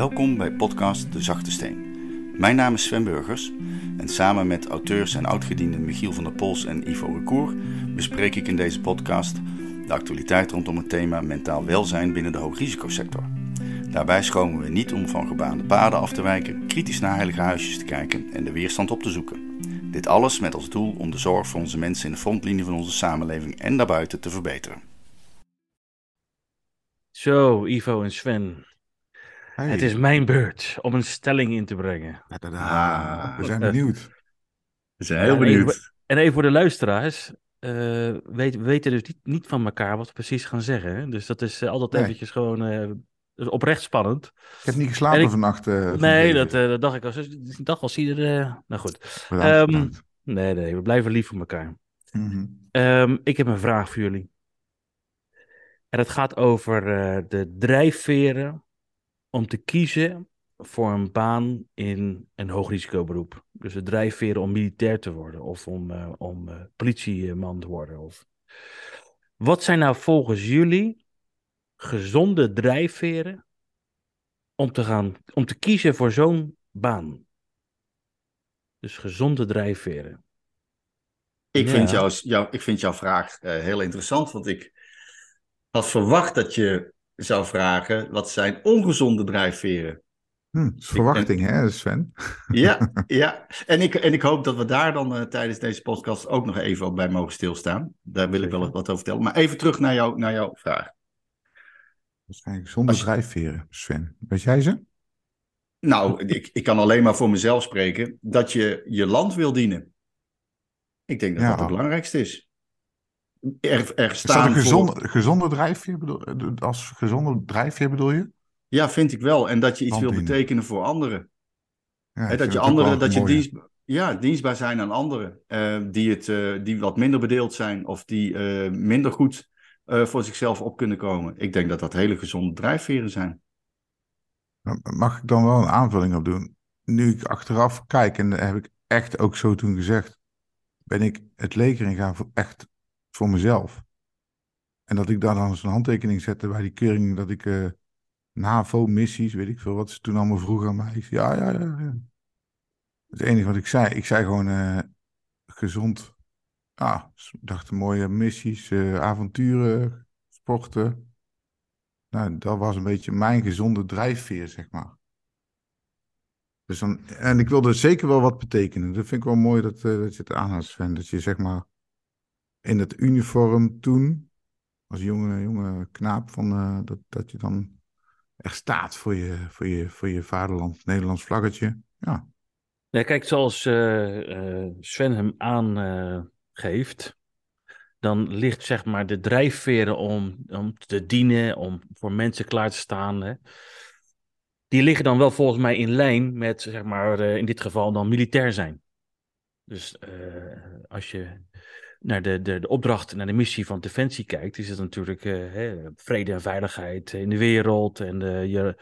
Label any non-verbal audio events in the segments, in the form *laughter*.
Welkom bij podcast De Zachte Steen. Mijn naam is Sven Burgers en samen met auteurs en oudgedienden Michiel van der Pols en Ivo Recour bespreek ik in deze podcast de actualiteit rondom het thema mentaal welzijn binnen de hoogrisicosector. Daarbij schomen we niet om van gebaande paden af te wijken, kritisch naar heilige huisjes te kijken en de weerstand op te zoeken. Dit alles met als doel om de zorg voor onze mensen in de frontlinie van onze samenleving en daarbuiten te verbeteren. Zo, Ivo en Sven. Hey. Het is mijn beurt om een stelling in te brengen. Ah. We zijn *laughs* benieuwd. We zijn heel benieuwd. En even voor de luisteraars. eh, weet- we weten dus niet, niet van elkaar wat we precies gaan zeggen. Hè? Dus dat is eh, altijd Nee. eventjes gewoon eh, oprecht spannend. Ik heb niet geslapen En ik- vannacht. eh, van nee, dat, eh, dat dacht ik al. Dus Ik dacht al, zie je er... eh, nou goed. Bedankt, ehm, bedankt. Nee, nee, we blijven lief voor elkaar. Mhm. Ehm, ik heb een vraag voor jullie. En het gaat over eh, de drijfveren om te kiezen voor een baan in een hoogrisicoberoep. Dus de drijfveren om militair te worden of om, eh, om eh, politieman te worden. Of... Wat zijn nou volgens jullie gezonde drijfveren om te, gaan, om te kiezen voor zo'n baan? Dus gezonde drijfveren. Ik, Ja. vind jouw, jou, ik vind jouw vraag eh, heel interessant, want ik had verwacht dat je zou vragen wat zijn ongezonde drijfveren. Hm, dat is verwachting, hè, Sven? Ja, *laughs* ja. En, ik, en ik hoop dat we daar dan eh, tijdens deze podcast ook nog even op bij mogen stilstaan. Daar wil ik wel wat over vertellen. Maar even terug naar, jou, naar jouw vraag. Waarschijnlijk zonder je- drijfveren, Sven. Weet jij ze? Nou, ik, ik kan alleen maar voor mezelf spreken dat je je land wil dienen. Ik denk dat Ja. dat het belangrijkste is. Er, er Is dat staan een voor- gezonde, gezonde drijfveer? Bedoel, eh, als gezonde drijfveer bedoel je? Ja, vind ik wel. En dat je iets wil betekenen voor anderen. Ja, dat je anderen, dat je dienst, ja, dienstbaar zijn aan anderen. eh, die, het, eh, die wat minder bedeeld zijn of die minder goed voor zichzelf op kunnen komen. Ik denk dat dat hele gezonde drijfveren zijn. Mag ik dan wel een aanvulling op doen? Nu ik achteraf kijk, en dat heb ik echt ook zo toen gezegd, ben ik het leger ingaan voor echt voor mezelf. En dat ik daar dan eens een handtekening zette bij die keuring, dat ik eh NAVO-missies, weet ik veel wat ze toen allemaal vroegen aan mij. Ja, ja, ja, ja. Het enige wat ik zei, ik zei gewoon eh, gezond. Ik dacht mooie missies, eh, avonturen, sporten. Nou, dat was een beetje mijn gezonde drijfveer, zeg maar. Dus dan, en ik wilde zeker wel wat betekenen. Dat vind ik wel mooi dat, dat je het aanhaalt, Sven. Dat je zeg maar in het uniform toen, als jonge, jonge knaap, van, eh, dat, dat je dan echt staat voor je, voor je, voor je vaderland, Nederlands vlaggetje. Ja, Ja, kijk, zoals eh, Sven hem aangeeft, dan ligt zeg maar de drijfveren om, om te dienen, om voor mensen klaar te staan, hè, die liggen dan wel volgens mij in lijn met, zeg maar, in dit geval dan militair zijn. Dus als je naar de, de, de opdracht, naar de missie van Defensie kijkt, is het natuurlijk eh, hè, vrede en veiligheid in de wereld. En je,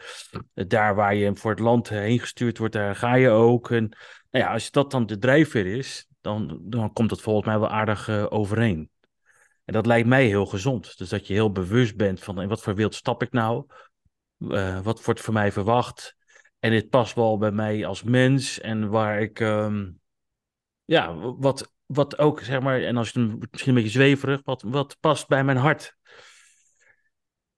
daar waar je voor het land heen gestuurd wordt, daar ga je ook. En nou ja, als dat dan de drijfveer is, dan, dan komt dat volgens mij wel aardig eh, overeen. En dat lijkt mij heel gezond. Dus dat je heel bewust bent van in wat voor wereld stap ik nou? Eh, wat wordt voor mij verwacht? En dit past wel bij mij als mens. En waar ik, ehm, ja, wat, wat ook, zeg maar, en als je misschien een beetje zweverig, wat, wat past bij mijn hart?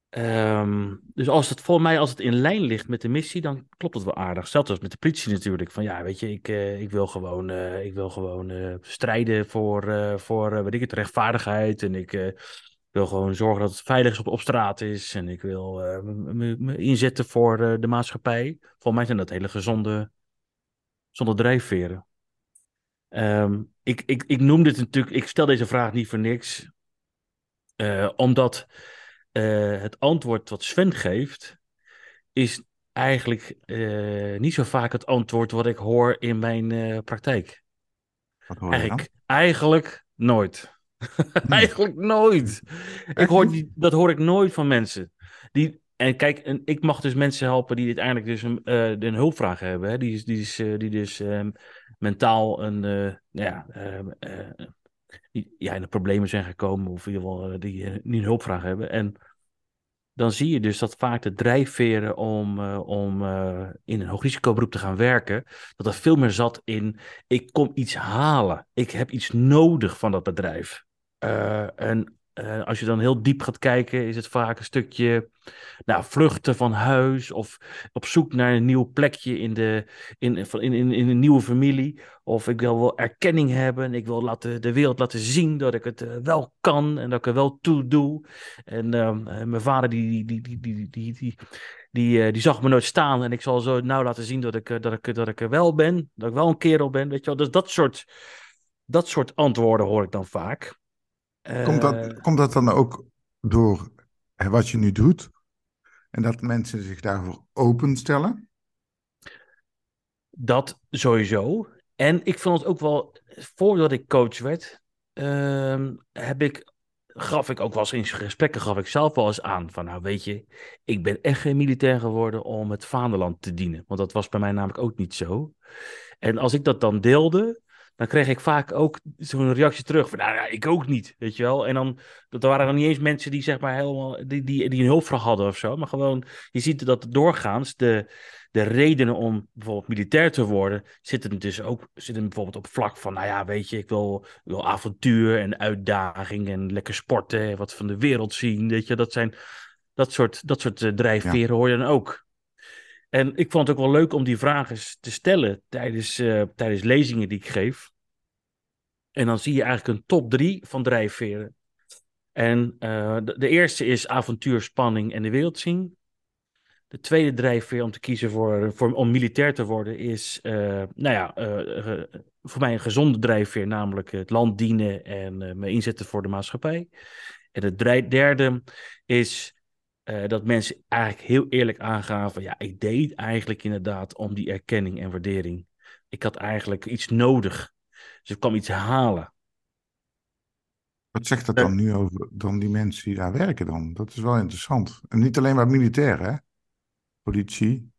Ehm, dus als het voor mij, als het in lijn ligt met de missie, dan klopt het wel aardig. Zelfs als met de politie natuurlijk. Van ja, weet je, ik, eh, ik wil gewoon, eh, ik wil gewoon eh, strijden voor, voor weet ik het, rechtvaardigheid. En ik wil gewoon zorgen dat het veilig is op, op straat is. En ik wil me- inzetten voor de maatschappij. Volgens mij zijn dat hele gezonde, gezonde drijfveren. Ehm, ik, ik, ik noem dit natuurlijk, ik stel deze vraag niet voor niks. Eh, omdat eh, het antwoord wat Sven geeft, is eigenlijk eh, niet zo vaak het antwoord wat ik hoor in mijn praktijk. wat hoor je dan? Eigenlijk, eigenlijk nooit. *laughs* eigenlijk nooit. Ik hoor die, dat hoor ik nooit van mensen. Die, en kijk, en ik mag dus mensen helpen die uiteindelijk dus een, een hulpvraag hebben. Hè? Die, die, die dus ehm, mentaal een, eh, ja, eh, die ja, in de problemen zijn gekomen. Of in ieder geval eh, die, eh, een hulpvraag hebben. En dan zie je dus dat vaak de drijfveren om, uh, om uh, in een hoogrisicoberoep te gaan werken, dat er veel meer zat in, ik kom iets halen, ik heb iets nodig van dat bedrijf. En uh, als je dan heel diep gaat kijken, is het vaak een stukje nou, vluchten van huis of op zoek naar een nieuw plekje in, de, in, in, in, in een nieuwe familie. Of ik wil wel erkenning hebben. Ik wil laten, de wereld laten zien dat ik het uh, wel kan en dat ik er wel toe doe. En uh, mijn vader die, die, die, die, die, die, die, die zag me nooit staan. En ik zal zo nou laten zien dat ik, dat, ik, dat ik er wel ben. Dat ik wel een kerel ben. Weet je wel. Dus dat soort, dat soort antwoorden hoor ik dan vaak. Komt dat, komt dat dan ook door wat je nu doet? En dat mensen zich daarvoor openstellen? Dat sowieso. En ik vond het ook wel, voordat ik coach werd, uh, heb ik, gaf ik ook wel eens in gesprekken, gaf ik zelf wel eens aan van, nou weet je, ik ben echt geen militair geworden om het vaderland te dienen. Want dat was bij mij namelijk ook niet zo. En als ik dat dan deelde, dan kreeg ik vaak ook zo'n reactie terug van, nou ja, ik ook niet, weet je wel. En dan, dat waren dan niet eens mensen die zeg maar helemaal, die, die, die een hulpvraag hadden of zo, maar gewoon, je ziet dat doorgaans de, de redenen om bijvoorbeeld militair te worden, zitten dus ook, zitten bijvoorbeeld op vlak van, nou ja, weet je, ik wil, wil avontuur en uitdaging en lekker sporten, wat van de wereld zien, weet je, dat zijn, dat soort, dat soort drijfveren ja. hoor je dan ook. En ik vond het ook wel leuk om die vragen te stellen tijdens, uh, tijdens lezingen die ik geef. En dan zie je eigenlijk een top drie van drijfveren. En uh, de, eerste is avontuur, spanning en de wereld zien. De tweede drijfveer om te kiezen voor, om militair te worden is, uh, nou ja, voor mij een gezonde drijfveer, namelijk het land dienen en me inzetten voor de maatschappij. En de derde is dat mensen eigenlijk heel eerlijk aangaven: ja, ik deed eigenlijk inderdaad om die erkenning en waardering. Ik had eigenlijk iets nodig. Dus ik kwam iets halen. Wat zegt dat dan nu over dan die mensen die daar werken dan? Dat is wel interessant. En niet alleen maar militair, hè? Politie.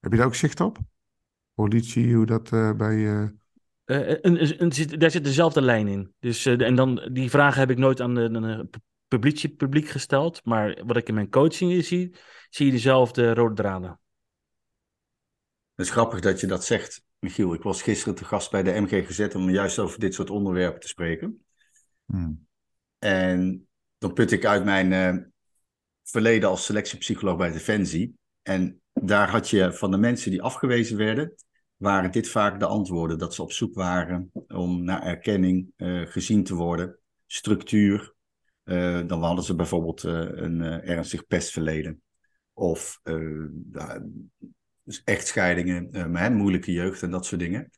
Heb je daar ook zicht op? Politie, hoe dat uh, bij... Uh... Uh, en, en, daar zit dezelfde lijn in. Dus, en dan, die vragen heb ik nooit aan de, de publiek, publiek gesteld. Maar wat ik in mijn coaching zie, zie je dezelfde rode draden. Het is grappig dat je dat zegt, Michiel. Ik was gisteren te gast bij de MGGZ om juist over dit soort onderwerpen te spreken. Hmm. En dan put ik uit mijn uh, verleden als selectiepsycholoog bij Defensie. En daar had je van de mensen die afgewezen werden, waren dit vaak de antwoorden. Dat ze op zoek waren om naar erkenning uh, gezien te worden, structuur, uh, dan hadden ze bijvoorbeeld een ernstig pestverleden. Of dus echtscheidingen, maar, moeilijke jeugd en dat soort dingen.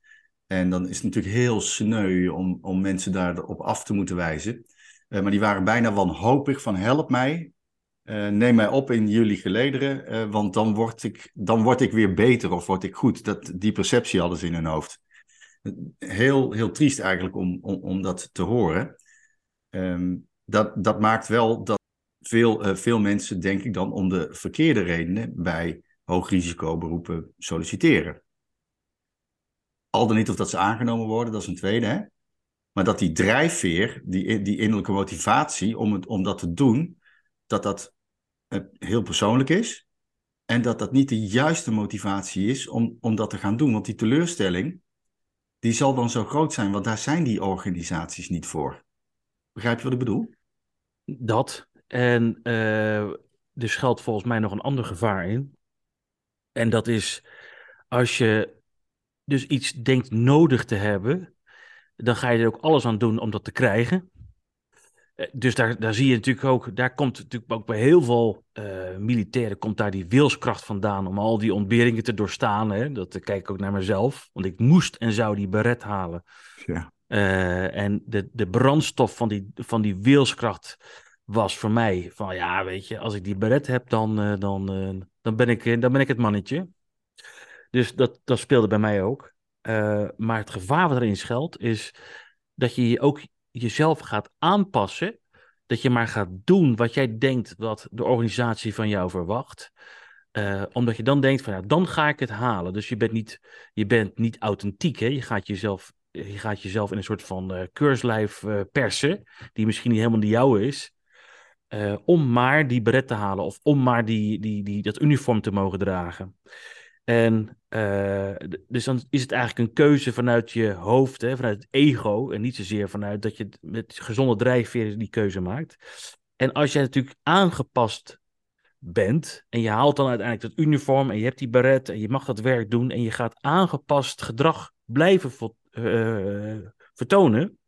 En dan is het natuurlijk heel sneu om, om mensen daarop af te moeten wijzen. maar die waren bijna wanhopig van help mij, neem mij op in jullie gelederen, want dan word, ik, dan word ik weer beter of word ik goed. Dat, die perceptie hadden ze in hun hoofd. Heel, heel triest eigenlijk om, om, om dat te horen. Um, dat, dat maakt wel dat veel, veel mensen, denk ik dan, om de verkeerde redenen bij hoogrisicoberoepen solliciteren. Al dan niet of dat ze aangenomen worden, dat is een tweede. Hè? Maar dat die drijfveer, die, die innerlijke motivatie om, het, om dat te doen, dat dat uh, heel persoonlijk is. En dat dat niet de juiste motivatie is om, om dat te gaan doen. Want die teleurstelling, die zal dan zo groot zijn, want daar zijn die organisaties niet voor. Begrijp je wat ik bedoel? Dat. En uh, er schuilt volgens mij nog een ander gevaar in. En dat is als je dus iets denkt nodig te hebben, dan ga je er ook alles aan doen om dat te krijgen. Eh, dus daar, daar zie je natuurlijk ook, daar komt natuurlijk ook bij heel veel uh, militairen, komt daar die wilskracht vandaan om al die ontberingen te doorstaan. Hè? Dat kijk ik ook naar mezelf, want ik moest en zou die beret halen. Ja. Uh, en de, de brandstof van die, van die wilskracht was voor mij van ja, weet je, als ik die beret heb, dan, dan, dan, ben, ik, dan ben ik het mannetje. Dus dat, dat speelde bij mij ook. maar het gevaar wat erin schuilt is dat je ook jezelf gaat aanpassen. Dat je maar gaat doen wat jij denkt wat de organisatie van jou verwacht. omdat je dan denkt van ja, dan ga ik het halen. Dus je bent niet, je bent niet authentiek. Hè? Je gaat jezelf je gaat jezelf in een soort van uh, keurslijf persen, die misschien niet helemaal die jouwe is. Eh, om maar die beret te halen of om maar die, die, die, dat uniform te mogen dragen. En uh, dus dan is het eigenlijk een keuze vanuit je hoofd, hè, vanuit het ego. En niet zozeer vanuit dat je met gezonde drijfveren die keuze maakt. En als jij natuurlijk aangepast bent en je haalt dan uiteindelijk dat uniform en je hebt die beret en je mag dat werk doen en je gaat aangepast gedrag blijven uh, vertonen.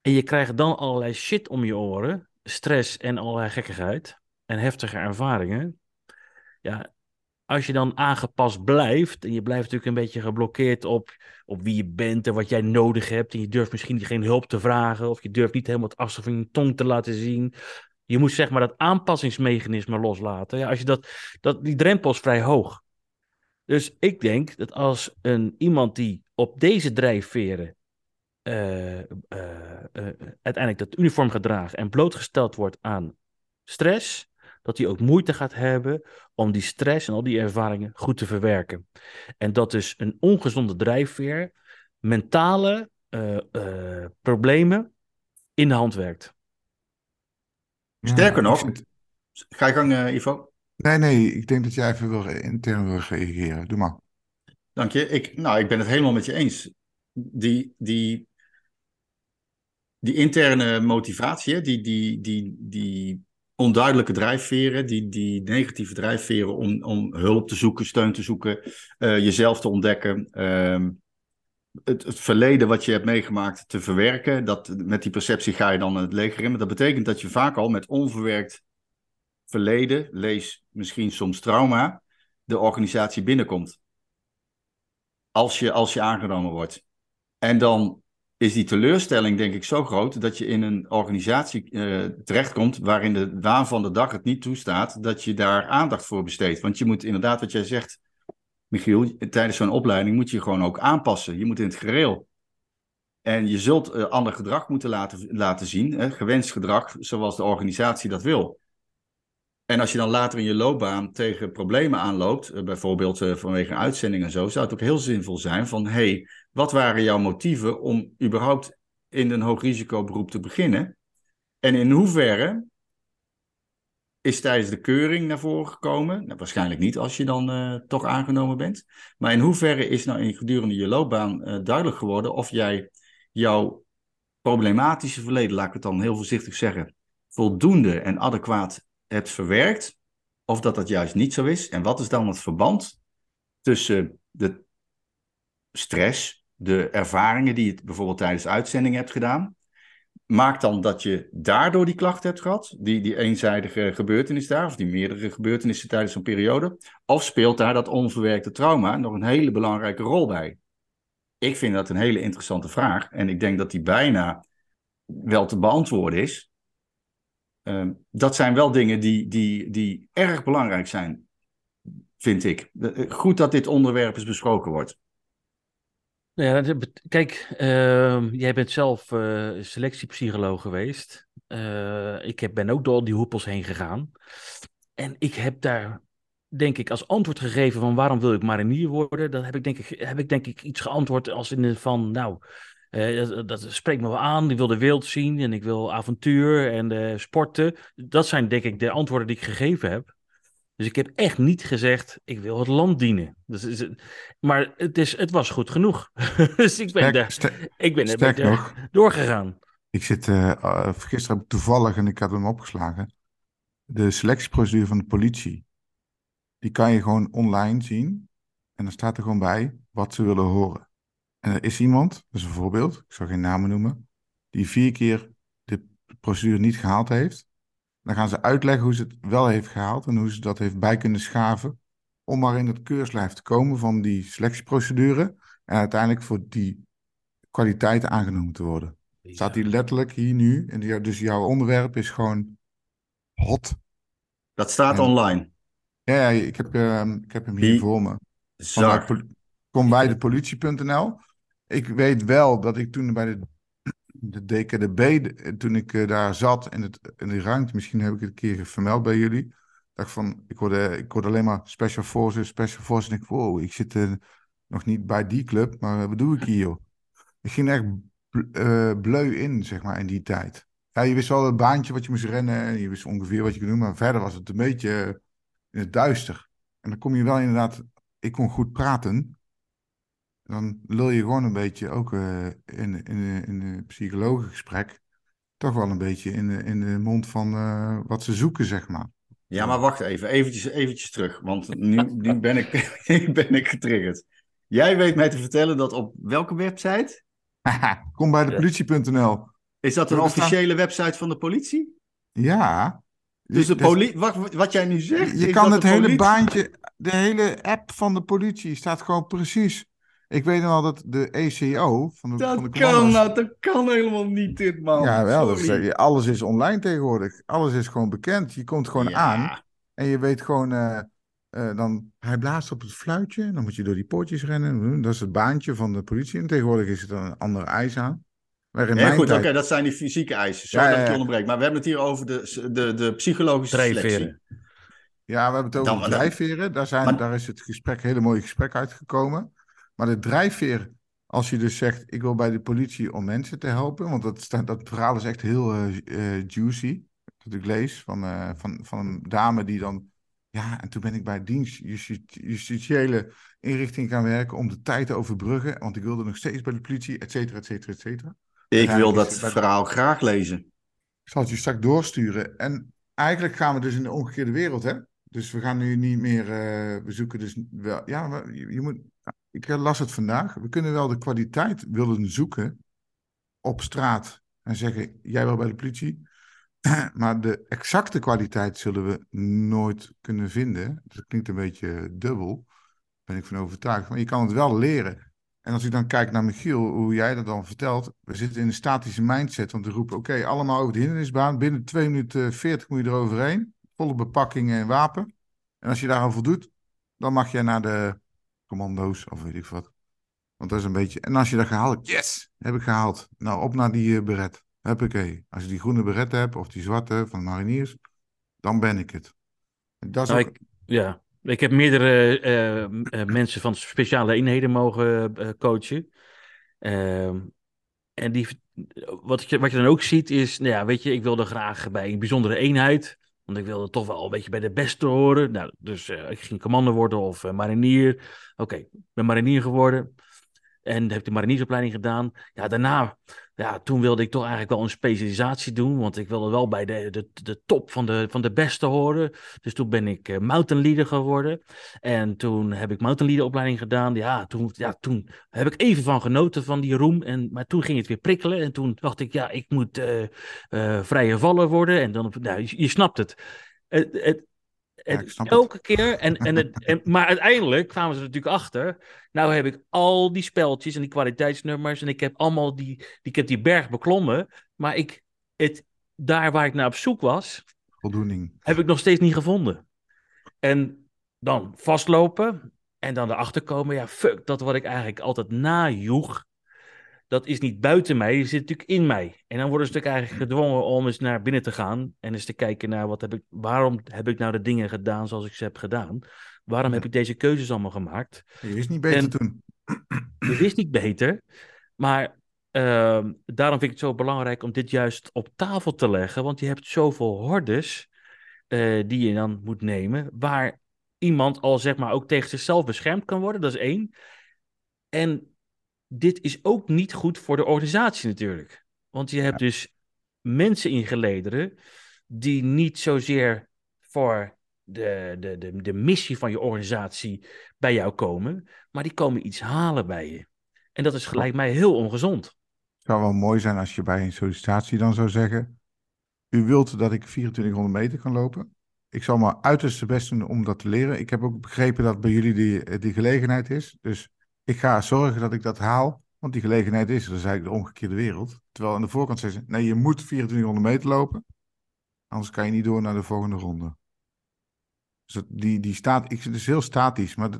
En je krijgt dan allerlei shit om je oren, stress en allerlei gekkigheid en heftige ervaringen. Ja, als je dan aangepast blijft, en je blijft natuurlijk een beetje geblokkeerd op, op wie je bent en wat jij nodig hebt, en je durft misschien geen hulp te vragen, of je durft niet helemaal het assen van je tong te laten zien. Je moet zeg maar dat aanpassingsmechanisme loslaten. Ja, als je dat, dat, die drempel is vrij hoog. Dus ik denk dat als een, iemand die op deze drijfveren uiteindelijk dat uniform gaat dragen en blootgesteld wordt aan stress, dat hij ook moeite gaat hebben om die stress en al die ervaringen goed te verwerken. En dat dus een ongezonde drijfveer mentale uh, uh, problemen in de hand werkt. Sterker nog, ga je gang, uh, Ivo. Nee, nee, ik denk dat jij even wil intern wil reageren. Doe maar. Dank je. Ik, nou, ik ben het helemaal met je eens. Die, die, die interne motivatie, die, die, die, die onduidelijke drijfveren, die, die negatieve drijfveren om, om hulp te zoeken, steun te zoeken, uh, jezelf te ontdekken, uh, het, het, verleden wat je hebt meegemaakt te verwerken. Dat, met die perceptie ga je dan het leger in. Maar dat betekent dat je vaak al met onverwerkt verleden, lees misschien soms trauma, de organisatie binnenkomt. Als je, als je aangenomen wordt. En dan is die teleurstelling denk ik zo groot dat je in een organisatie uh, terechtkomt waarin de waan van de dag het niet toestaat dat je daar aandacht voor besteedt. Want je moet inderdaad, wat jij zegt, Michiel, tijdens zo'n opleiding moet je gewoon ook aanpassen. Je moet in het gereel. En je zult uh, ander gedrag moeten laten, laten zien, hè, gewenst gedrag, zoals de organisatie dat wil. En als je dan later in je loopbaan tegen problemen aanloopt, uh, bijvoorbeeld vanwege een uitzending en zo, zou het ook heel zinvol zijn van, hey, wat waren jouw motieven om überhaupt in een hoogrisicoberoep te beginnen? En in hoeverre is tijdens de keuring naar voren gekomen? Nou, waarschijnlijk niet als je dan uh, toch aangenomen bent. Maar in hoeverre is nou in gedurende je loopbaan duidelijk geworden of jij jouw problematische verleden, laat ik het dan heel voorzichtig zeggen, voldoende en adequaat hebt verwerkt? Of dat dat juist niet zo is? En wat is dan het verband tussen de stress de ervaringen die je bijvoorbeeld tijdens uitzending hebt gedaan, maakt dan dat je daardoor die klachten hebt gehad, die, die eenzijdige gebeurtenis daar, of die meerdere gebeurtenissen tijdens zo'n periode, of speelt daar dat onverwerkte trauma nog een hele belangrijke rol bij? Ik vind dat een hele interessante vraag en ik denk dat die bijna wel te beantwoorden is. Uh, dat zijn wel dingen die, die, die erg belangrijk zijn, vind ik. Goed dat dit onderwerp eens besproken wordt. Nou ja, kijk, uh, jij bent zelf uh, selectiepsycholoog geweest. Uh, ik heb, ben ook door die hoepels heen gegaan. En ik heb daar, denk ik, als antwoord gegeven van waarom wil ik marinier worden. Dan heb ik denk ik, heb ik, denk ik iets geantwoord als in de van, nou, uh, dat, dat, spreekt me wel aan. Ik wil de wereld zien en ik wil avontuur en sporten. Dat zijn denk ik de antwoorden die ik gegeven heb. Dus ik heb echt niet gezegd, ik wil het land dienen. Dus, maar het, is, het was goed genoeg. *laughs* dus ik ben, er, ik ben er doorgegaan. Ik zit, uh, gisteren heb ik toevallig, en ik had hem opgeslagen, de selectieprocedure van de politie. Die kan je gewoon online zien. En dan staat er gewoon bij wat ze willen horen. En er is iemand, dat is een voorbeeld, ik zal geen namen noemen, die vier keer de procedure niet gehaald heeft. Dan gaan ze uitleggen hoe ze het wel heeft gehaald en hoe ze dat heeft bij kunnen schaven. Om maar in het keurslijf te komen van die selectieprocedure. En uiteindelijk voor die kwaliteiten aangenomen te worden. Ja. Staat die letterlijk hier nu. En dus jouw onderwerp is gewoon hot. Dat staat en, online. Ja, ik heb, uh, ik heb hem hier die voor me. Kom bij de politie.nl. Ik weet wel dat ik toen bij de de DKDB, toen ik uh, daar zat in, het, in die ruimte, misschien heb ik het een keer vermeld bij jullie. dacht van, ik hoorde, ik hoorde alleen maar Special Forces, Special Forces. En ik wow, ik zit uh, nog niet bij die club, maar wat doe ik hier? Ik ging echt bleu in, zeg maar, in die tijd. Ja, je wist wel het baantje wat je moest rennen en je wist ongeveer wat je kon doen, maar verder was het een beetje in het duister. En dan kom je wel inderdaad, ik kon goed praten. Dan lul je gewoon een beetje, ook uh, in, in, in een psychologengesprek, toch wel een beetje in de, in de mond van uh, wat ze zoeken, zeg maar. Ja, maar wacht even, eventjes, eventjes terug, want nu, nu *laughs* ben, ik, *laughs* ben ik getriggerd. Jij weet mij te vertellen dat op welke website? *laughs* Kom bij de politie.nl. Is dat een officiële website van de politie? Ja. Dus de politie, wat, wat jij nu zegt. Je kan het hele baantje, de hele app van de politie staat gewoon precies. Ik weet wel dat de ECO van de, dat van de kan, nou, dat kan helemaal niet, dit man. Ja, wel. Dat is, alles is online tegenwoordig. Alles is gewoon bekend. Je komt gewoon aan en je weet gewoon. Uh, uh, dan, hij blaast op het fluitje. Dan moet je door die poortjes rennen. Dat is het baantje van de politie. En tegenwoordig is het dan een andere eis aan. Ja, goed, oké, dat zijn die fysieke eisen. Sorry ja, ja, dat ik je onderbreek. Maar we hebben het hier over de, de, de psychologische selectie. Ja, we hebben het over dan, drijfveren. Daar, zijn, daar is het gesprek, hele mooie gesprek uitgekomen. Maar de drijfveer, als je dus zegt, ik wil bij de politie om mensen te helpen. Want dat, staat, dat verhaal is echt heel uh, uh, juicy. Dat ik lees van, uh, van, van een dame die dan... Ja, en toen ben ik bij dienst justitiële inrichting gaan werken om de tijd te overbruggen. Want ik wilde nog steeds bij de politie, et cetera, et cetera, et cetera. Ik wil dat verhaal graag lezen. Ik zal het je straks doorsturen. En eigenlijk gaan we dus in de omgekeerde wereld, hè? Dus we gaan nu niet meer, uh, we zoeken dus wel, ja, je, je, moet, ik las het vandaag, we kunnen wel de kwaliteit willen zoeken op straat en zeggen, jij wil bij de politie, *clears throat* maar de exacte kwaliteit zullen we nooit kunnen vinden. Dat klinkt een beetje dubbel, ben ik van overtuigd, maar je kan het wel leren. En als ik dan kijk naar Michiel, hoe jij dat dan vertelt, we zitten in een statische mindset, want we roepen, oké, allemaal over de hindernisbaan, binnen 2 minuten 40 moet je eroverheen, volle bepakking en wapen. En als je daar al voldoet, dan mag je naar de commando's of weet ik wat. Want dat is een beetje, en als je dat gehaald yes, heb ik gehaald. Nou, op naar die uh, beret. Huppakee. Als je die groene beret hebt, of die zwarte van de mariniers, dan ben ik het. Dat is nou, ook... ik, ja, ik heb meerdere uh, uh, mensen van speciale eenheden mogen coachen. Ehm, en die, wat, je, wat je dan ook ziet is, nou ja, weet je, ik wilde graag bij een bijzondere eenheid. Want ik wilde toch wel een beetje bij de beste horen. Nou, dus ik ging commando worden of marinier. Oké, ben marinier geworden. En heb de mariniersopleiding gedaan. Ja, daarna, ja, toen wilde ik toch eigenlijk wel een specialisatie doen. Want ik wilde wel bij de, de, de top van de, van de beste horen. Dus toen ben ik uh, mountain leader geworden. En toen heb ik mountain leader opleiding gedaan. Ja toen, ja, toen heb ik even van genoten van die roem. En, maar toen ging het weer prikkelen. En toen dacht ik, ja, ik moet uh, uh, vrije vallen worden. En dan, nou, je, je snapt het. Het, het, elke keer. En, en, het, en, maar uiteindelijk kwamen ze natuurlijk achter. Nou heb ik al die speltjes en die kwaliteitsnummers. En ik heb allemaal die, die, ik heb die berg beklommen. Maar ik, het, daar waar ik naar op zoek was. Voldoening. Heb ik nog steeds niet gevonden. En dan vastlopen. En dan erachter komen. Ja, fuck. Dat wat ik eigenlijk altijd najoeg dat is niet buiten mij, die zit natuurlijk in mij. En dan worden ze natuurlijk eigenlijk gedwongen om eens naar binnen te gaan en eens te kijken naar wat heb ik, waarom heb ik nou de dingen gedaan zoals ik ze heb gedaan? Waarom heb ik deze keuzes allemaal gemaakt? Je wist niet beter en, toen. *clears throat* Je wist niet beter, maar uh, daarom vind ik het zo belangrijk om dit juist op tafel te leggen, want je hebt zoveel hordes uh, die je dan moet nemen, waar iemand al zeg maar ook tegen zichzelf beschermd kan worden, dat is één. En dit is ook niet goed voor de organisatie natuurlijk. Want je hebt dus mensen in gelederen die niet zozeer voor de, de, de, de missie van je organisatie bij jou komen, maar die komen iets halen bij je. En dat is gelijk mij heel ongezond. Het zou wel mooi zijn als je bij een sollicitatie dan zou zeggen: U wilt dat ik 2400 meter kan lopen. Ik zal mijn uiterste best doen om dat te leren. Ik heb ook begrepen dat bij jullie die, die gelegenheid is. Dus ik ga zorgen dat ik dat haal, want die gelegenheid is. Dat is eigenlijk de omgekeerde wereld. Terwijl aan de voorkant zeggen ze, nee, je moet 2400 meter lopen, anders kan je niet door naar de volgende ronde. Dus die, die staat, ik, het is heel statisch, maar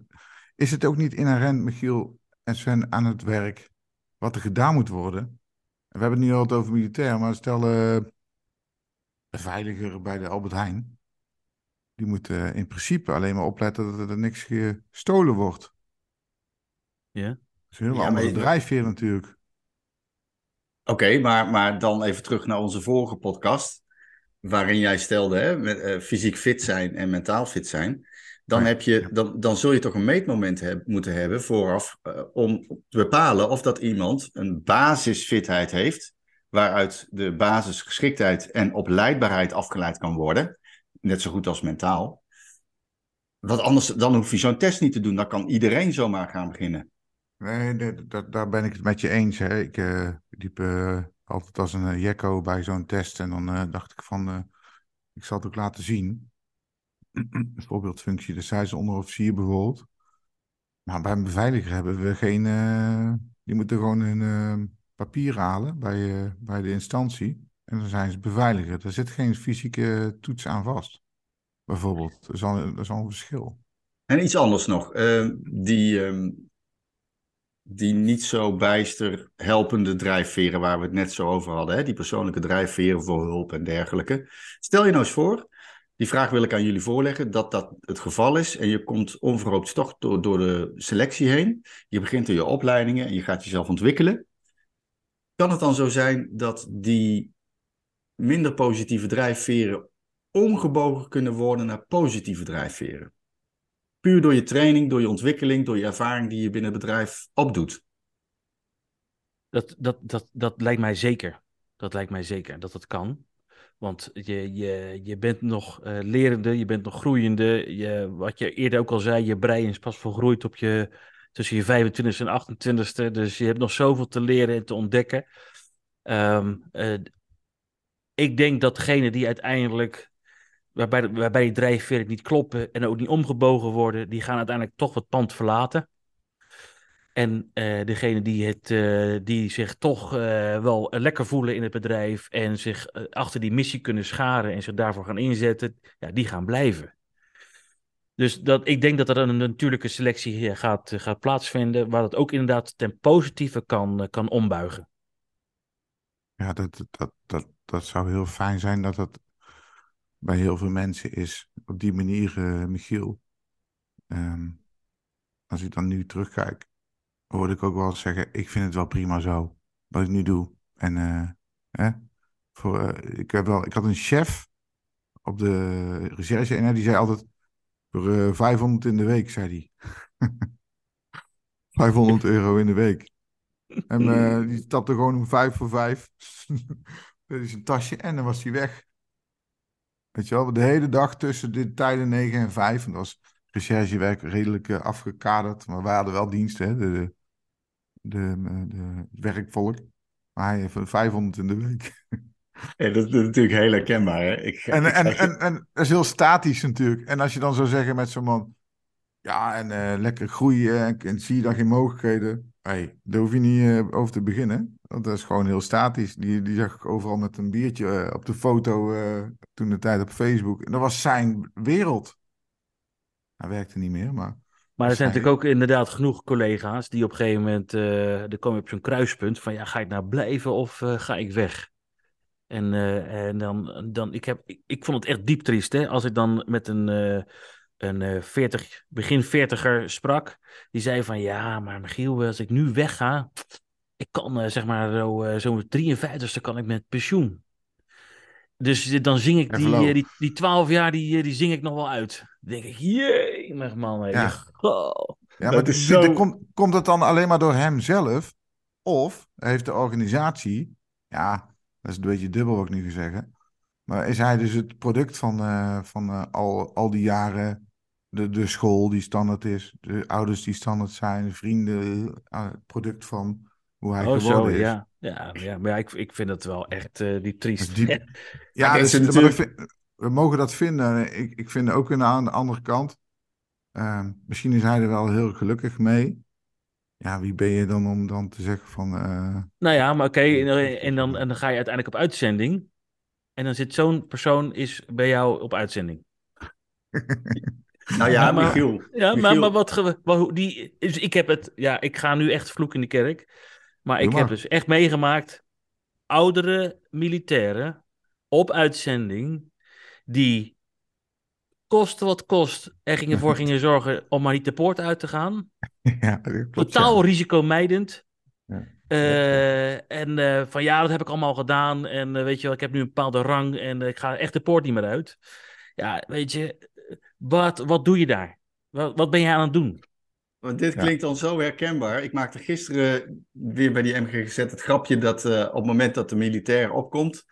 is het ook niet inherent, Michiel en Sven, aan het werk wat er gedaan moet worden? We hebben het nu altijd over militair, maar stel uh, de veiliger bij de Albert Heijn. Die moet uh, in principe alleen maar opletten dat er niks gestolen wordt. Ja. Dat is een heel ja, andere drijfveer natuurlijk. Oké, maar, maar dan even terug naar onze vorige podcast. Waarin jij stelde, hè, met, eh, fysiek fit zijn en mentaal fit zijn. Dan, Ja, heb je, ja. dan, dan zul je toch een meetmoment heb- moeten hebben vooraf. eh, om te bepalen of dat iemand een basisfitheid heeft. Waaruit de basisgeschiktheid en opleidbaarheid afgeleid kan worden. Net zo goed als mentaal. Want anders dan hoef je zo'n test niet te doen. Dan kan iedereen zomaar gaan beginnen. Nee, dat, daar ben ik het met je eens. Hè. Ik eh, liep eh, altijd als een uh, jekko bij zo'n test. En dan eh, dacht ik van, eh, ik zal het ook laten zien. *clears throat* Voorbeeldfunctie, de zei ze onderofficier bijvoorbeeld. Maar bij een beveiliger hebben we geen... eh, die moeten gewoon eh, papier halen bij, eh, bij de instantie. En dan zijn ze beveiliger. Er zit geen fysieke toets aan vast. Bijvoorbeeld. Dat is al, dat is al een verschil. En iets anders nog. eh, die, ehm, die niet zo bijster helpende drijfveren waar we het net zo over hadden. Hè? Die persoonlijke drijfveren voor hulp en dergelijke. Stel je nou eens voor, die vraag wil ik aan jullie voorleggen, dat dat het geval is. En je komt onverhoopt toch door, door de selectie heen. Je begint in je opleidingen en je gaat jezelf ontwikkelen. Kan het dan zo zijn dat die minder positieve drijfveren omgebogen kunnen worden naar positieve drijfveren? Puur door je training, door je ontwikkeling, door je ervaring die je binnen het bedrijf opdoet. Dat, dat, dat, dat lijkt mij zeker. Dat lijkt mij zeker dat dat kan. Want je, je, je bent nog uh, lerende, je bent nog groeiende. Je, wat je eerder ook al zei, je brein is pas volgroeid op je, tussen je 25 en 28ste. Dus je hebt nog zoveel te leren en te ontdekken. Um, uh, ik denk dat degene die uiteindelijk, waarbij, waarbij die drijfveren niet kloppen en ook niet omgebogen worden, die gaan uiteindelijk toch het pand verlaten. En uh, degene die, het, uh, die zich toch uh, wel lekker voelen in het bedrijf en zich achter die missie kunnen scharen en zich daarvoor gaan inzetten, ja, die gaan blijven. Dus dat, ik denk dat er een natuurlijke selectie gaat, gaat plaatsvinden, waar dat ook inderdaad ten positieve kan, kan ombuigen. Ja, dat, dat, dat, dat zou heel fijn zijn dat dat bij heel veel mensen is. Op die manier, Michiel. Um, als ik dan nu terugkijk, hoorde ik ook wel zeggen, ik vind het wel prima zo, wat ik nu doe. En uh, hè, voor, uh, ik, heb wel, ik had een chef op de recherche en die zei altijd, voor uh, 500 in de week, zei hij. *laughs* 500 euro in de week. En die stapte gewoon om vijf voor vijf. *laughs* Dat is een tasje en dan was hij weg. Weet je wel, de hele dag tussen de tijden 9 en 5. En dat was recherchewerk redelijk uh, afgekaderd. Maar wij hadden wel dienst, hè. De, de, de, de werkvolk. Maar hij heeft 500 in de week. *laughs* Ja, dat, dat is natuurlijk heel herkenbaar. Hè? Ik, en, ik, en, en, en dat is heel statisch natuurlijk. En als je dan zou zeggen met zo'n man... Ja, en uh, lekker groeien en, en, zie je dan geen mogelijkheden. Hey, daar hoef je niet uh, over te beginnen. Want dat is gewoon heel statisch. Die, die zag ik overal met een biertje uh, op de foto toen de tijd op Facebook. En dat was zijn wereld. Hij werkte niet meer, maar... Maar er zijn natuurlijk ook inderdaad genoeg collega's die op een gegeven moment... dan kom je op zo'n kruispunt van... ja, ga ik nou blijven of ga ik weg? En, en dan, dan ik, heb, ik, ik vond het echt diep triest, hè. Als ik dan met een een 40, begin 40er sprak. Die zei van ja, maar Michiel, als ik nu wegga, ik kan uh, zeg maar zo, zo 53ste kan ik met pensioen. Dus dan zing ik die, die, die 12 jaar, die, die zing ik nog wel uit. Dan denk ik, jee, man. Ja, oh. ja maar is zo... de, komt, komt het dan alleen maar door hem zelf? Of heeft de organisatie, ja, dat is een beetje dubbel wat ik nu ga zeggen. Maar is hij dus het product van, uh, van uh, al, al die jaren de, de school die standaard is, de ouders die standaard zijn, de vrienden, het product van hoe hij oh, geworden zo, is. Ja, ja, ja maar ja, ik, ik vind het wel echt uh, diep triest. Diep... *laughs* ja, dus, natuurlijk... we, we mogen dat vinden. Ik, ik vind ook aan de andere kant, uh, misschien is hij er wel heel gelukkig mee. Ja, wie ben je dan om dan te zeggen van... Uh... Nou ja, maar oké, okay, en, dan, en dan ga je uiteindelijk op uitzending. En dan zit zo'n persoon is bij jou op uitzending. *laughs* Nou ja, maar, Michiel. Ja, Michiel. maar, maar wat, wat die, dus ik heb het, ja, ik ga nu echt vloek in de kerk. Maar ik maar. heb dus echt meegemaakt, oudere militairen op uitzending, die koste wat kost er gingen voor *laughs* gingen zorgen om maar niet de poort uit te gaan. Ja, klopt, Totaal ja. risicomijdend. Ja. Eh, en eh, van ja, dat heb ik allemaal gedaan. En eh, weet je wel, ik heb nu een bepaalde rang en ik ga echt de poort niet meer uit. Ja, weet je, wat, wat doe je daar? Wat, wat ben je aan het doen? Want dit klinkt dan zo herkenbaar. Ik maakte gisteren weer bij die MGGZ het grapje dat eh, op het moment dat de militair opkomt,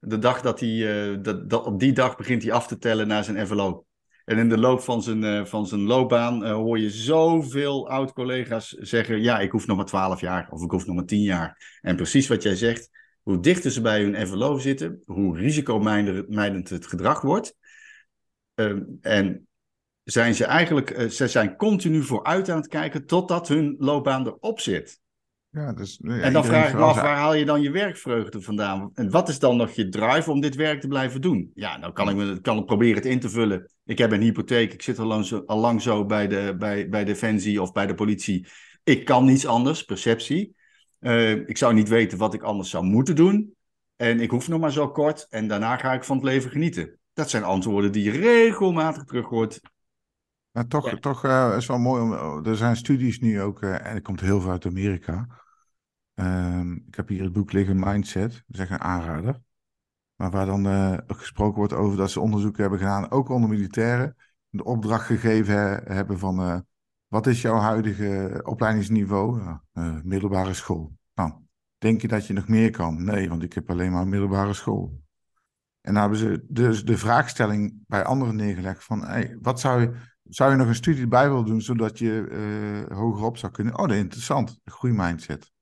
de dag dat hij, eh, dat, dat, op die dag begint hij af te tellen naar zijn envelop. En in de loop van zijn, eh, van zijn loopbaan hoor je zoveel oud-collega's zeggen: Ja, ik hoef nog maar 12 jaar of ik hoef nog maar 10 jaar. En precies wat jij zegt, hoe dichter ze bij hun envelop zitten, hoe risicomijdend het gedrag wordt. Ehm, en zijn ze eigenlijk, eh, ze zijn continu vooruit aan het kijken totdat hun loopbaan erop zit. Ja, dus, ja, en dan vraag ik me af, waar haal je dan je werkvreugde vandaan? En wat is dan nog je drive om dit werk te blijven doen? Ja, nou kan ik, me, kan ik proberen het in te vullen. Ik heb een hypotheek, ik zit al lang zo, al lang zo bij, de, bij, bij Defensie of bij de politie. Ik kan niets anders, perceptie. Eh, ik zou niet weten wat ik anders zou moeten doen. En ik hoef nog maar zo kort en daarna ga ik van het leven genieten. Dat zijn antwoorden die je regelmatig terug hoort Maar toch, Ja. toch eh, is wel mooi. Om, er zijn studies nu ook, eh, en het komt heel veel uit Amerika. Ehm, ik heb hier het boek liggen, Mindset, dat is echt een aanrader. Maar waar dan eh, gesproken wordt over dat ze onderzoeken hebben gedaan, ook onder militairen, de opdracht gegeven he- hebben van eh, wat is jouw huidige opleidingsniveau? Eh, middelbare school. Nou, denk je dat je nog meer kan? Nee, want ik heb alleen maar middelbare school. En dan hebben ze dus de vraagstelling bij anderen neergelegd van, hey, wat zou je, zou je nog een studie erbij willen doen, zodat je eh hogerop zou kunnen? Oh, dat is interessant, groeimindset.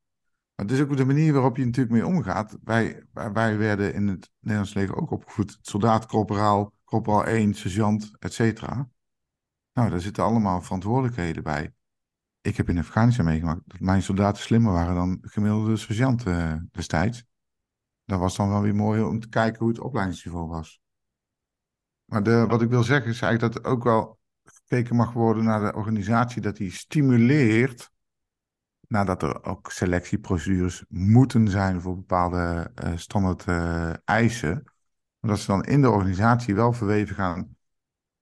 Maar het is ook de manier waarop je natuurlijk mee omgaat. Wij, werden in het Nederlands leger ook opgevoed, soldaat, corporaal, corporaal 1, sergeant, et cetera. Nou, daar zitten allemaal verantwoordelijkheden bij. Ik heb in Afghanistan meegemaakt dat mijn soldaten slimmer waren dan de gemiddelde sergeant eh, destijds. Dat was dan wel weer mooi om te kijken hoe het opleidingsniveau was. Maar de, wat ik wil zeggen is eigenlijk dat er ook wel gekeken mag worden naar de organisatie, dat die stimuleert, nadat er ook selectieprocedures moeten zijn voor bepaalde eh, standaard eh, eisen, dat ze dan in de organisatie wel verweven gaan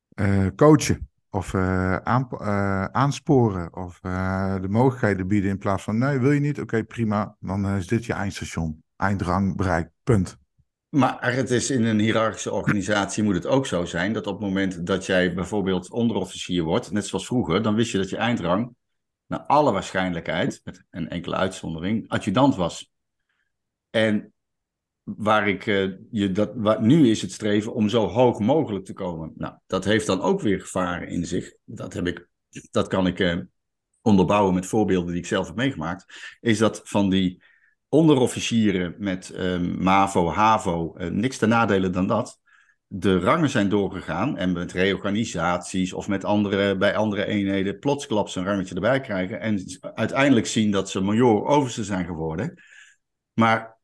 eh, coachen of aansporen of de mogelijkheden bieden in plaats van nee, wil je niet? Oké, prima, dan is dit je eindstation, eindrang bereikt, punt. Maar het is in een hiërarchische organisatie moet het ook zo zijn dat op het moment dat jij bijvoorbeeld onderofficier wordt, net zoals vroeger, dan wist je dat je eindrang, naar alle waarschijnlijkheid, met een enkele uitzondering, adjudant was. En waar ik eh, je dat, nu is het streven om zo hoog mogelijk te komen. Nou, dat heeft dan ook weer gevaren in zich. Dat heb ik, dat kan ik eh, onderbouwen met voorbeelden die ik zelf heb meegemaakt. Is dat van die onderofficieren met eh, MAVO, HAVO, eh, niks te nadelen dan dat. De rangen zijn doorgegaan en met reorganisaties of met andere, bij andere eenheden plotsklaps een rangetje erbij krijgen. En uiteindelijk zien dat ze major overste zijn geworden. Maar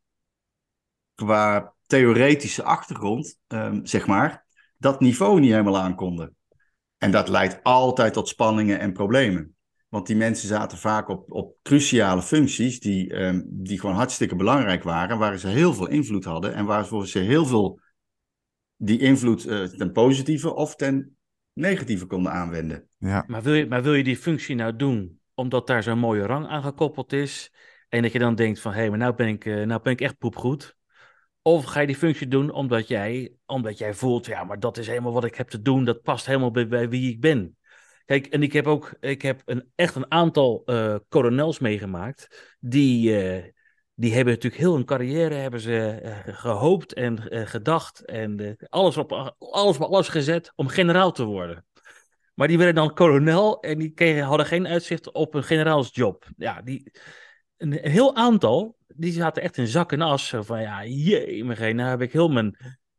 qua theoretische achtergrond, ehm, zeg maar, dat niveau niet helemaal aankonden. En dat leidt altijd tot spanningen en problemen. Want die mensen zaten vaak op, op cruciale functies die, ehm, die gewoon hartstikke belangrijk waren, waar ze heel veel invloed hadden en waarvoor ze heel veel die invloed eh, ten positieve of ten negatieve konden aanwenden. Ja, Maar wil je, maar wil je die functie nou doen omdat daar zo'n mooie rang aan gekoppeld is? En dat je dan denkt van, hé, maar nou ben, ik, eh, nou ben ik echt poepgoed. Of ga je die functie doen omdat jij, omdat jij voelt, ja, maar dat is helemaal wat ik heb te doen. Dat past helemaal bij, bij wie ik ben. Kijk, en ik heb ook ik heb een, echt een aantal eh kolonels meegemaakt. Die, eh, die hebben natuurlijk heel hun carrière hebben ze, eh, gehoopt en gedacht. En alles, op, alles op alles gezet om generaal te worden. Maar die werden dan kolonel en die kregen, hadden geen uitzicht op een generaalsjob. Ja, die, een, heel aantal, die zaten echt in zak en as. Van ja, jee, nou heb ik heel mijn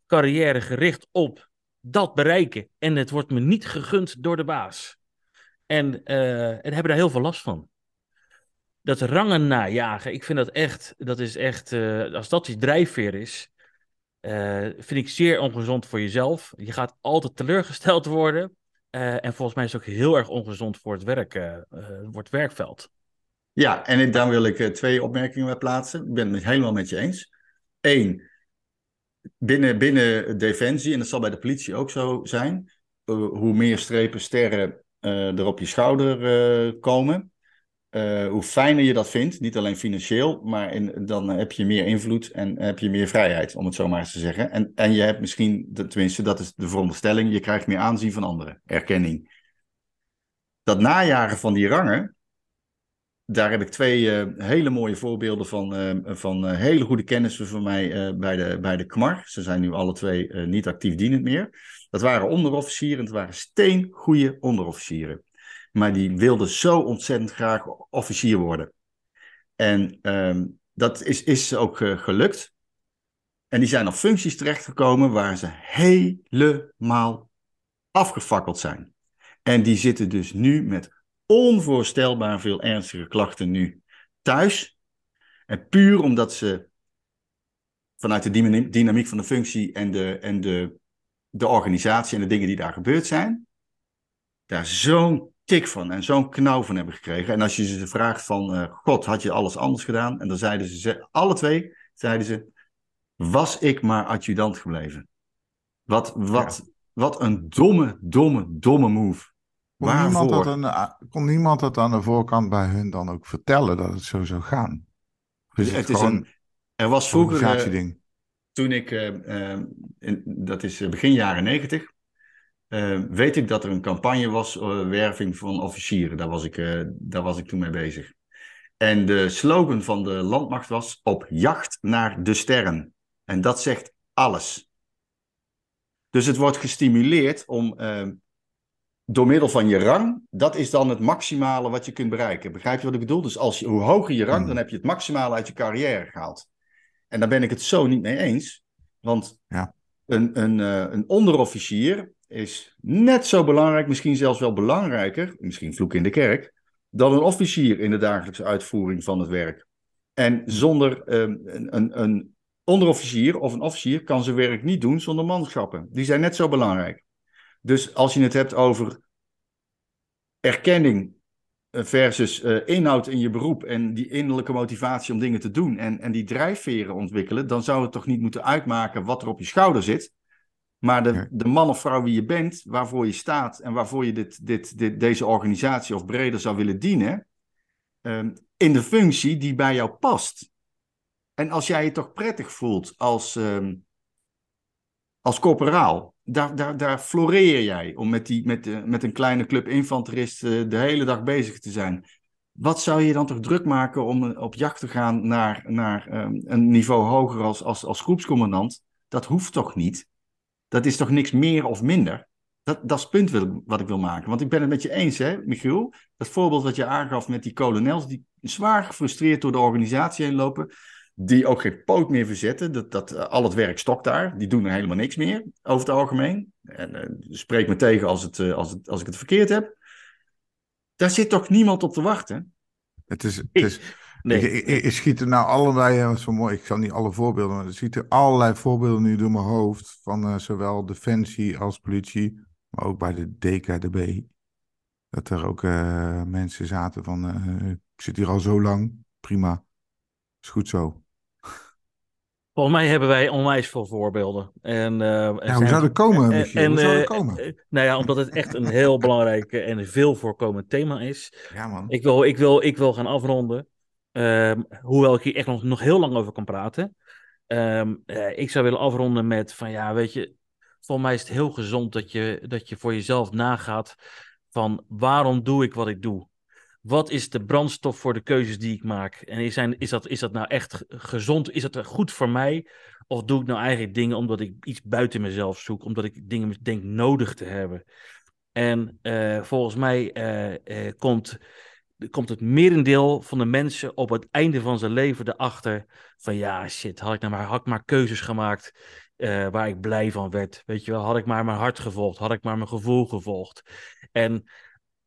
carrière gericht op dat bereiken. En het wordt me niet gegund door de baas. En, eh, en hebben daar heel veel last van. Dat rangen najagen, ik vind dat echt, dat is echt, eh, als dat die drijfveer is, eh, vind ik zeer ongezond voor jezelf. Je gaat altijd teleurgesteld worden. En volgens mij is het ook heel erg ongezond voor het, werk, voor werkveld. Ja, en dan wil ik twee opmerkingen bij plaatsen. Ik ben het helemaal met je eens. Eén, binnen, binnen Defensie, en dat zal bij de politie ook zo zijn, hoe meer strepen, sterren er op je schouder eh, komen, eh, hoe fijner je dat vindt. Niet alleen financieel, maar dan heb je meer invloed en heb je meer vrijheid, om het zo maar eens te zeggen. En, en je hebt misschien, tenminste, dat is de veronderstelling, je krijgt meer aanzien van anderen, erkenning. Dat najagen van die rangen, daar heb ik twee eh, hele mooie voorbeelden van, van hele goede kennissen van mij bij, de, bij de KMAR. Ze zijn nu alle twee niet actief dienend meer. Dat waren onderofficieren, het waren steengoede onderofficieren. Maar die wilden zo ontzettend graag officier worden. En ehm, dat is, is ook gelukt. En die zijn op functies terechtgekomen waar ze helemaal afgefakkeld zijn. En die zitten dus nu met onvoorstelbaar veel ernstige klachten nu thuis. En puur omdat ze vanuit de dynamiek van de functie en de, en de, de organisatie en de dingen die daar gebeurd zijn, daar zo'n tik van en zo'n knauw van hebben gekregen. En als je ze vraagt van, uh, God, had je alles anders gedaan? En dan zeiden ze, alle twee, zeiden ze, was ik maar adjudant gebleven. Wat, wat, wat een domme, domme, domme move. Kon niemand, dat aan, eh, kon niemand dat aan de voorkant bij hun dan ook vertellen dat het zo zou gaan? Dus het, is een, er was vroeger, uh, toen ik, uh, in, dat is begin jaren negentig, weet ik dat er een campagne was, werving van officieren. Daar was, ik, daar was ik toen mee bezig. En de slogan van de landmacht was op jacht naar de sterren. En dat zegt alles. Dus het wordt gestimuleerd om door middel van je rang, dat is dan het maximale wat je kunt bereiken. Begrijp je wat ik bedoel? Dus als je, hoe hoger je rang, hmm. dan heb je het maximale uit je carrière gehaald. En daar ben ik het zo niet mee eens. Want ja. een, een, uh, een onderofficier is net zo belangrijk, misschien zelfs wel belangrijker, misschien vloek in de kerk, dan een officier in de dagelijkse uitvoering van het werk. En zonder um, een, een, een onderofficier of een officier kan zijn werk niet doen zonder manschappen. Die zijn net zo belangrijk. Dus als je het hebt over erkenning eh, versus uh, inhoud in je beroep en die innerlijke motivatie om dingen te doen en, en die drijfveren ontwikkelen, dan zou het toch niet moeten uitmaken wat er op je schouder zit. Maar de, de man of vrouw wie je bent, waarvoor je staat en waarvoor je dit, dit, dit, deze organisatie of breder zou willen dienen, um, in de functie die bij jou past. En als jij je toch prettig voelt als, um, als corporaal, daar, daar, daar floreer jij om met, die, met, de, met een kleine club infanteristen de hele dag bezig te zijn. Wat zou je dan toch druk maken om op jacht te gaan naar, naar um, een niveau hoger als, als, als groepscommandant? Dat hoeft toch niet? Dat is toch niks meer of minder? Dat, dat is het punt wil, wat ik wil maken. Want ik ben het met je eens, hè, Michiel? Dat voorbeeld wat je aangaf met die kolonels, die zwaar gefrustreerd door de organisatie heen lopen die ook geen poot meer verzetten. Dat, dat, uh, al het werk stokt daar. Die doen er helemaal niks meer, over het algemeen. En uh, spreek me tegen als, het, uh, als, het, als ik het verkeerd heb. Daar zit toch niemand op te wachten? Het is... Het is... Nee. Ik, ik, ik, schiet er nou allerlei, zo mooi, ik zal niet alle voorbeelden, maar er schieten allerlei voorbeelden nu door mijn hoofd van zowel defensie als politie, maar ook bij de DKDB. Dat er ook mensen zaten van, ik zit hier al zo lang, prima, is goed zo. Volgens mij hebben wij onwijs veel voorbeelden. En, uh, ja, hoe zou dat komen, Michiel? En, hoe zou dat uh, komen? nou ja, omdat het echt een heel *laughs* belangrijk en veel voorkomend thema is. Ja, man. Ik wil, ik wil, ik wil gaan afronden. Um, hoewel ik hier echt nog, nog heel lang over kan praten. Um, uh, ik zou willen afronden met van ja, weet je, volgens mij is het heel gezond dat je, dat je voor jezelf nagaat van waarom doe ik wat ik doe? Wat is de brandstof voor de keuzes die ik maak? En is, zijn, is, dat, is dat nou echt gezond? Is dat goed voor mij? Of doe ik nou eigenlijk dingen omdat ik iets buiten mezelf zoek? Omdat ik dingen denk nodig te hebben? En uh, volgens mij uh, uh, komt, komt het merendeel van de mensen op het einde van zijn leven erachter van ja, shit, had ik nou maar, had ik maar keuzes gemaakt waar ik blij van werd. Weet je wel, had ik maar mijn hart gevolgd, had ik maar mijn gevoel gevolgd. En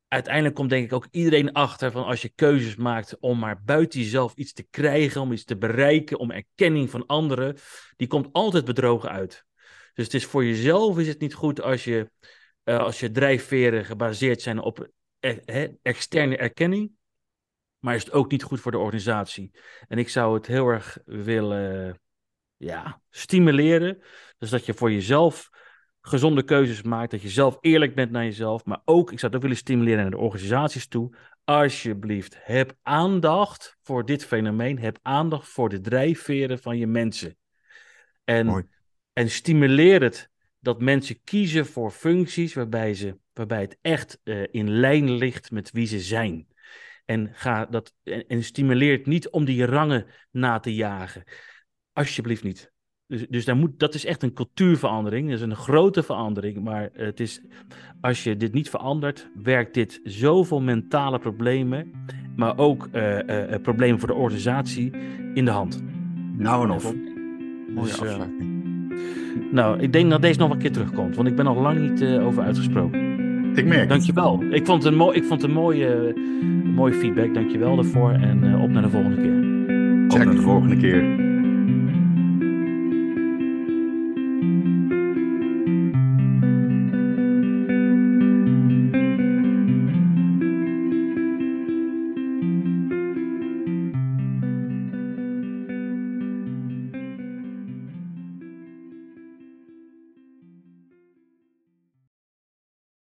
uiteindelijk komt denk ik ook iedereen achter van als je keuzes maakt om maar buiten jezelf iets te krijgen, om iets te bereiken, om erkenning van anderen, die komt altijd bedrogen uit. Dus het is voor jezelf is het niet goed als je, uh, als je drijfveren gebaseerd zijn op eh, externe erkenning, maar is het ook niet goed voor de organisatie. En ik zou het heel erg willen ja, stimuleren, dus dat je voor jezelf gezonde keuzes maakt, dat je zelf eerlijk bent naar jezelf, maar ook, ik zou het ook willen stimuleren naar de organisaties toe, alsjeblieft, heb aandacht voor dit fenomeen. Heb aandacht voor de drijfveren van je mensen. En, Mooi. en stimuleer het dat mensen kiezen voor functies waarbij, ze, waarbij het echt eh, in lijn ligt met wie ze zijn. En, ga dat, en, en stimuleer het niet om die rangen na te jagen. Alsjeblieft niet. Dus, dus daar moet, dat is echt een cultuurverandering. Dat is een grote verandering. Maar het is, als je dit niet verandert, werkt dit zoveel mentale problemen. Maar ook eh, eh, eh, problemen voor de organisatie in de hand. Nou en of. Mooie Dus, afsluiting. nou, ik denk dat deze nog een keer terugkomt. Want ik ben nog lang niet over uitgesproken. Ik merk het. Dankjewel. Ik vond het een, mooi, ik vond het een mooie, mooie feedback. Dankjewel daarvoor. En eh, op naar de volgende keer. Op naar de volgende keer.